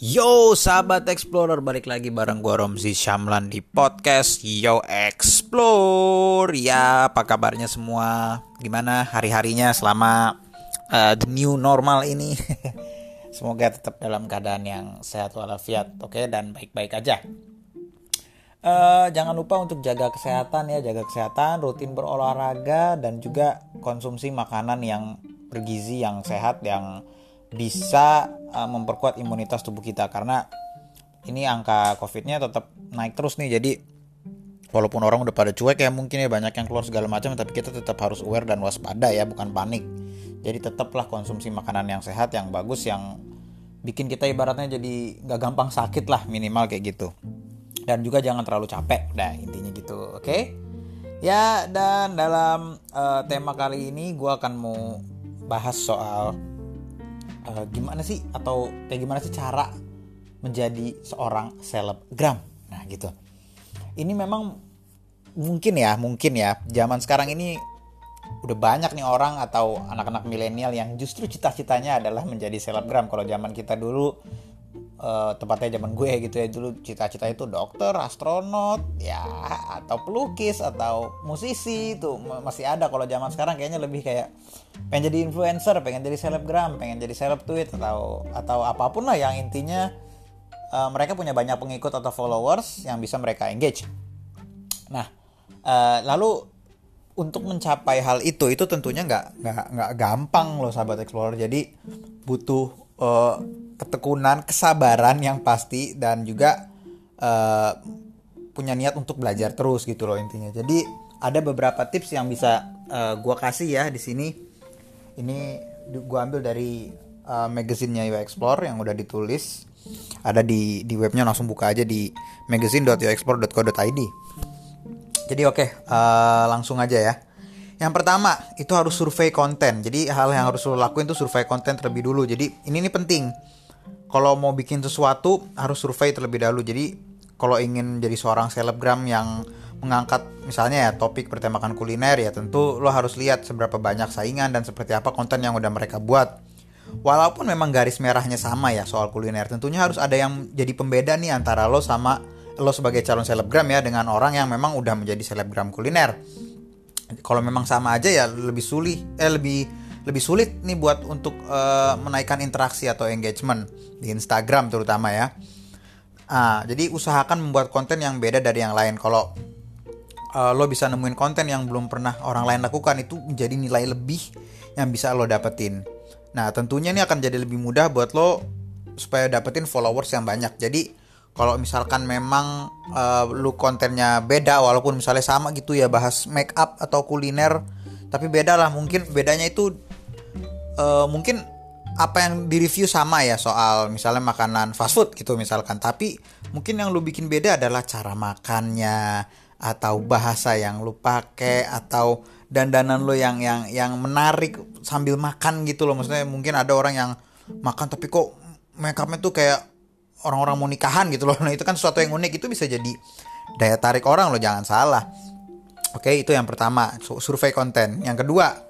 Yo sahabat explorer balik lagi bareng gue Romzi Syamlan di podcast Yo Explore. Ya apa kabarnya semua? Gimana hari-harinya selama uh, the new normal ini? Semoga tetap dalam keadaan yang sehat walafiat Oke? Okay? dan baik-baik aja. Uh, Jangan lupa untuk jaga kesehatan ya Jaga kesehatan, rutin berolahraga Dan juga konsumsi makanan yang bergizi, yang sehat, yang bisa uh, memperkuat imunitas tubuh kita. Karena ini angka covidnya tetap naik terus nih. Jadi walaupun orang udah pada cuek ya mungkin ya banyak yang keluar segala macam tapi kita tetap harus aware dan waspada ya bukan panik. Jadi tetaplah konsumsi makanan yang sehat yang bagus yang bikin kita ibaratnya jadi nggak gampang sakit lah minimal kayak gitu. Dan juga jangan terlalu capek. Dah intinya gitu oke? Okay? ya dan dalam uh, tema kali ini gue akan mau bahas soal uh, gimana sih atau kayak gimana sih cara menjadi seorang selebgram? Nah gitu. Ini memang mungkin ya mungkin ya. Zaman sekarang ini udah banyak nih orang atau anak-anak milenial yang justru cita-citanya adalah menjadi selebgram. Kalau zaman kita dulu uh, tepatnya zaman gue gitu ya dulu cita-cita itu dokter, astronot, ya atau pelukis atau musisi itu masih ada kalau zaman sekarang kayaknya lebih kayak pengen jadi influencer, pengen jadi selebgram, pengen jadi seleb tweet atau atau apa pun lah yang intinya uh, mereka punya banyak pengikut atau followers yang bisa mereka engage. Nah, uh, lalu untuk mencapai hal itu itu tentunya nggak nggak nggak gampang loh sahabat explorer jadi butuh uh, ketekunan, kesabaran yang pasti dan juga uh, punya niat untuk belajar terus gitu loh intinya. Jadi ada beberapa tips yang bisa uh, gua kasih ya di sini. Ini gua ambil dari uh, magazinnya You Explore yang udah ditulis. Ada di di webnya langsung buka aja di magazine.yoexplore.co.id. Jadi oke, okay, uh, langsung aja ya. Yang pertama, itu harus survei konten. Jadi hal yang harus lo lakuin itu survei konten terlebih dulu. Jadi ini nih penting kalau mau bikin sesuatu harus survei terlebih dahulu. Jadi kalau ingin jadi seorang selebgram yang mengangkat misalnya ya topik bertemakan kuliner ya tentu lo harus lihat seberapa banyak saingan dan seperti apa konten yang udah mereka buat. Walaupun memang garis merahnya sama ya soal kuliner, tentunya harus ada yang jadi pembeda nih antara lo sama lo sebagai calon selebgram ya dengan orang yang memang udah menjadi selebgram kuliner. Kalau memang sama aja ya lebih sulit eh lebih lebih sulit nih buat untuk uh, menaikkan interaksi atau engagement di Instagram terutama ya. Ah, jadi usahakan membuat konten yang beda dari yang lain. Kalau uh, lo bisa nemuin konten yang belum pernah orang lain lakukan itu menjadi nilai lebih yang bisa lo dapetin. Nah, tentunya ini akan jadi lebih mudah buat lo supaya dapetin followers yang banyak. Jadi kalau misalkan memang uh, lu kontennya beda walaupun misalnya sama gitu ya bahas make up atau kuliner tapi beda lah mungkin bedanya itu uh, mungkin apa yang di review sama ya soal misalnya makanan fast food gitu misalkan. Tapi mungkin yang lu bikin beda adalah cara makannya atau bahasa yang lu pakai atau dandanan lu yang yang yang menarik sambil makan gitu loh. Maksudnya mungkin ada orang yang makan tapi kok makeupnya tuh kayak orang-orang mau nikahan gitu loh. Nah itu kan sesuatu yang unik. Itu bisa jadi daya tarik orang loh jangan salah. Oke itu yang pertama survei konten. Yang kedua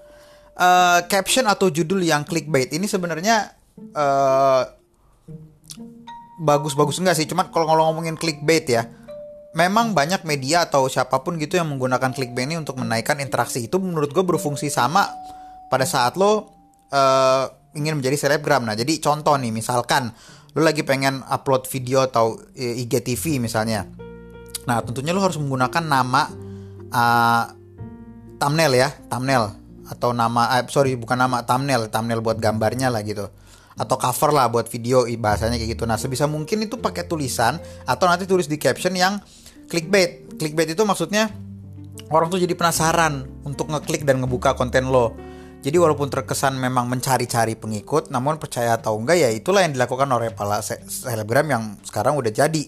uh, caption atau judul yang clickbait. Ini sebenarnya uh, bagus-bagus enggak sih? Cuman kalau ngomongin clickbait ya memang banyak media atau siapa pun gitu yang menggunakan clickbait ini untuk menaikkan interaksi. Itu menurut gue berfungsi sama pada saat lo uh, ingin menjadi selebgram. Nah jadi contoh nih misalkan lo lagi pengen upload video atau IGTV misalnya. Nah tentunya lo harus menggunakan nama uh, thumbnail ya thumbnail atau nama eh, sorry bukan nama thumbnail thumbnail buat gambarnya lah gitu. Atau cover lah buat video bahasanya kayak gitu. Nah sebisa mungkin itu pakai tulisan atau nanti tulis di caption yang clickbait. Clickbait itu maksudnya orang tuh jadi penasaran untuk ngeklik dan ngebuka konten lo. Jadi walaupun terkesan memang mencari-cari pengikut, namun percaya atau enggak ya itulah yang dilakukan oleh para selebgram yang sekarang udah jadi.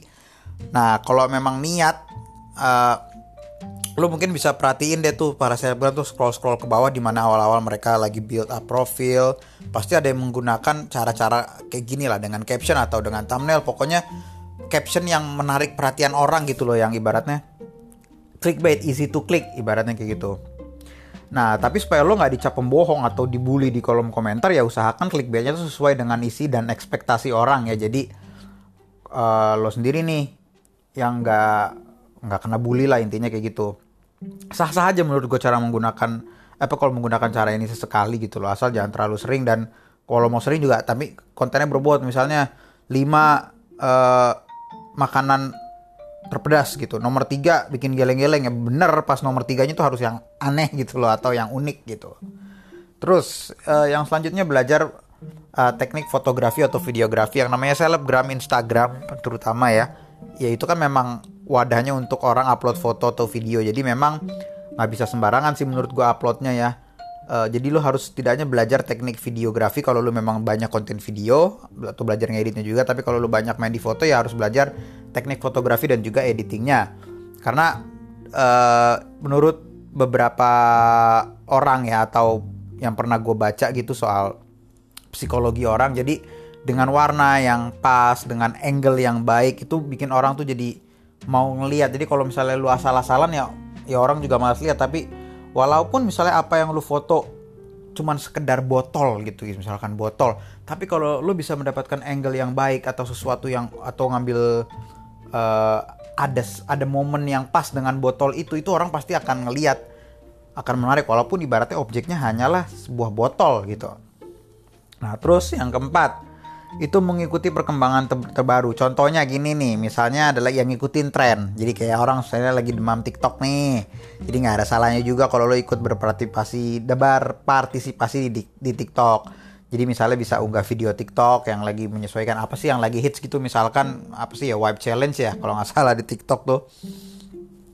Nah kalau memang niat uh, lo mungkin bisa perhatiin deh tuh para selebgram tuh scroll scroll ke bawah di mana awal-awal mereka lagi build up profil. Pasti ada yang menggunakan cara-cara kayak gini lah dengan caption atau dengan thumbnail. Pokoknya caption yang menarik perhatian orang gitu loh yang ibaratnya clickbait easy to click ibaratnya kayak gitu. Nah tapi supaya lo nggak dicap pembohong atau dibully di kolom komentar ya usahakan clickbaitnya tuh sesuai dengan isi dan ekspektasi orang ya. Jadi uh, lo sendiri nih yang nggak nggak kena bully lah intinya kayak gitu. Sah-sah aja menurut gue cara menggunakan apa kalau menggunakan cara ini sesekali gitu loh. Asal jangan terlalu sering dan kalau mau sering juga tapi kontennya berbobot. Misalnya 5 uh, makanan terpedas gitu. Nomor tiga bikin geleng-geleng. Ya bener pas nomor tiganya tuh harus yang aneh gitu loh atau yang unik gitu. Terus uh, yang selanjutnya belajar uh, teknik fotografi atau videografi. Yang namanya selebgram Instagram terutama ya. Ya itu kan memang wadahnya untuk orang upload foto atau video jadi memang nggak bisa sembarangan sih menurut gua uploadnya ya Uh, jadi lo harus setidaknya belajar teknik videografi kalau lo memang banyak konten video atau belajar ngeditnya juga. Tapi kalau lo banyak main di foto ya harus belajar teknik fotografi dan juga editingnya. Karena uh, menurut beberapa orang ya atau yang pernah gue baca gitu soal psikologi orang, jadi dengan warna yang pas, dengan angle yang baik itu bikin orang tuh jadi mau ngeliat. Jadi kalau misalnya lu asal-asalan ya ya orang juga malas lihat. Tapi walaupun misalnya apa yang lu foto cuman sekedar botol gitu misalkan botol. Tapi kalau lu bisa mendapatkan angle yang baik atau sesuatu yang atau ngambil uh, ada ada momen yang pas dengan botol itu itu orang pasti akan ngeliat akan menarik. Walaupun ibaratnya objeknya hanyalah sebuah botol gitu. Nah terus yang keempat itu mengikuti perkembangan ter terbaru. Contohnya gini nih, misalnya adalah yang ngikutin tren. Jadi kayak orang saya lagi demam TikTok nih. Jadi nggak ada salahnya juga kalau lo ikut berpartisipasi, debar partisipasi di, di TikTok. Jadi misalnya bisa unggah video TikTok yang lagi menyesuaikan apa sih yang lagi hits gitu. Misalkan apa sih ya wipe challenge ya kalau nggak salah di TikTok tuh.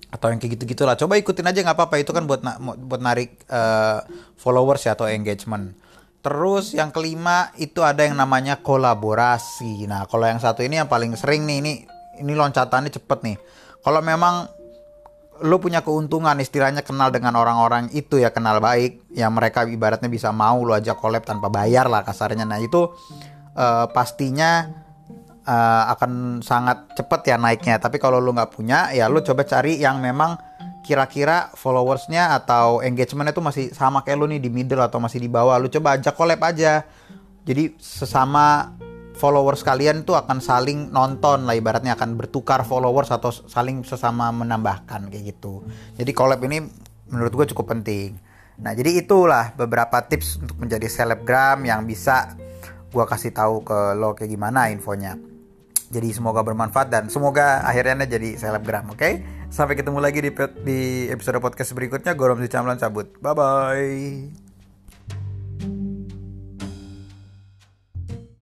Atau yang kayak gitu-gitulah. Coba ikutin aja nggak apa-apa. Itu kan buat na buat narik uh, followers ya atau engagement. Terus yang kelima itu ada yang namanya kolaborasi. Nah, kalau yang satu ini yang paling sering nih ini ini loncatannya cepet nih. Kalau memang lo punya keuntungan istilahnya kenal dengan orang-orang itu ya kenal baik yang mereka ibaratnya bisa mau lo aja collab tanpa bayar lah kasarnya nah itu uh, pastinya uh, akan sangat cepet ya naiknya tapi kalau lo nggak punya ya lo coba cari yang memang kira-kira followersnya atau engagementnya tuh masih sama kayak lu nih di middle atau masih di bawah. Lu coba ajak collab aja. Jadi sesama followers kalian tuh akan saling nonton lah ibaratnya akan bertukar followers atau saling sesama menambahkan kayak gitu. Jadi collab ini menurut gue cukup penting. Nah jadi itulah beberapa tips untuk menjadi selebgram yang bisa gue kasih tahu ke lo kayak gimana infonya jadi semoga bermanfaat dan semoga akhirnya jadi selebgram, oke? Okay? Sampai ketemu lagi di, di episode podcast berikutnya. Gorom si Camlan cabut. Bye bye.